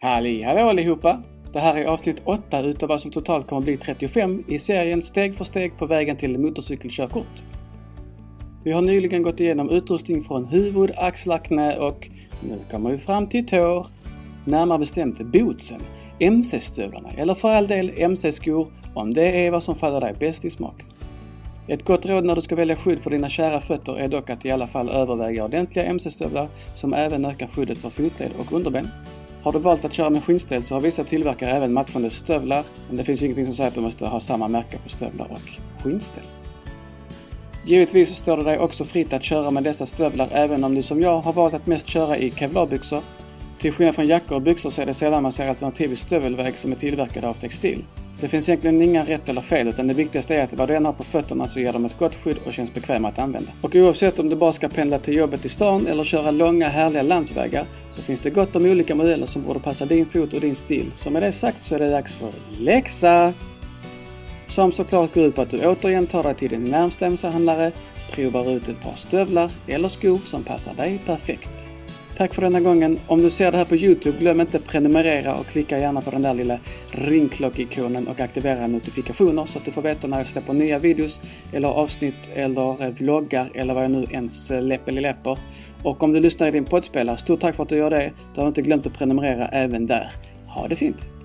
Halli hallå allihopa! Det här är avsnitt 8 utav vad som totalt kommer bli 35 i serien Steg för steg på vägen till motorcykelkörkort. Vi har nyligen gått igenom utrustning från huvud, axlar, knä och nu kommer vi fram till tår. Närmare bestämt bootsen, MC-stövlarna eller för all del MC-skor om det är vad som faller dig bäst i smaken. Ett gott råd när du ska välja skydd för dina kära fötter är dock att i alla fall överväga ordentliga MC-stövlar som även ökar skyddet för fotled och underben. Har du valt att köra med skinnställ så har vissa tillverkare även matchande stövlar, men det finns ju ingenting som säger att du måste ha samma märke på stövlar och skinnställ. Givetvis står det dig också fritt att köra med dessa stövlar även om du som jag har valt att mest köra i kevlarbyxor. Till skillnad från jackor och byxor så är det sällan man ser alternativ i stövelväg som är tillverkade av textil. Det finns egentligen inga rätt eller fel utan det viktigaste är att vad du än har på fötterna så ger de ett gott skydd och känns bekväma att använda. Och oavsett om du bara ska pendla till jobbet i stan eller köra långa härliga landsvägar så finns det gott om olika modeller som borde passa din fot och din stil. Så med det sagt så är det dags för läxa! Som såklart går ut på att du återigen tar dig till din närmsta MC-handlare, provar ut ett par stövlar eller skor som passar dig perfekt. Tack för denna gången. Om du ser det här på Youtube, glöm inte prenumerera och klicka gärna på den där lilla ringklockikonen och aktivera notifikationer så att du får veta när jag släpper nya videos eller avsnitt eller eh, vloggar eller vad jag nu ens släpper. Och om du lyssnar i din poddspelare, stort tack för att du gör det. Du har inte glömt att prenumerera även där. Ha det fint!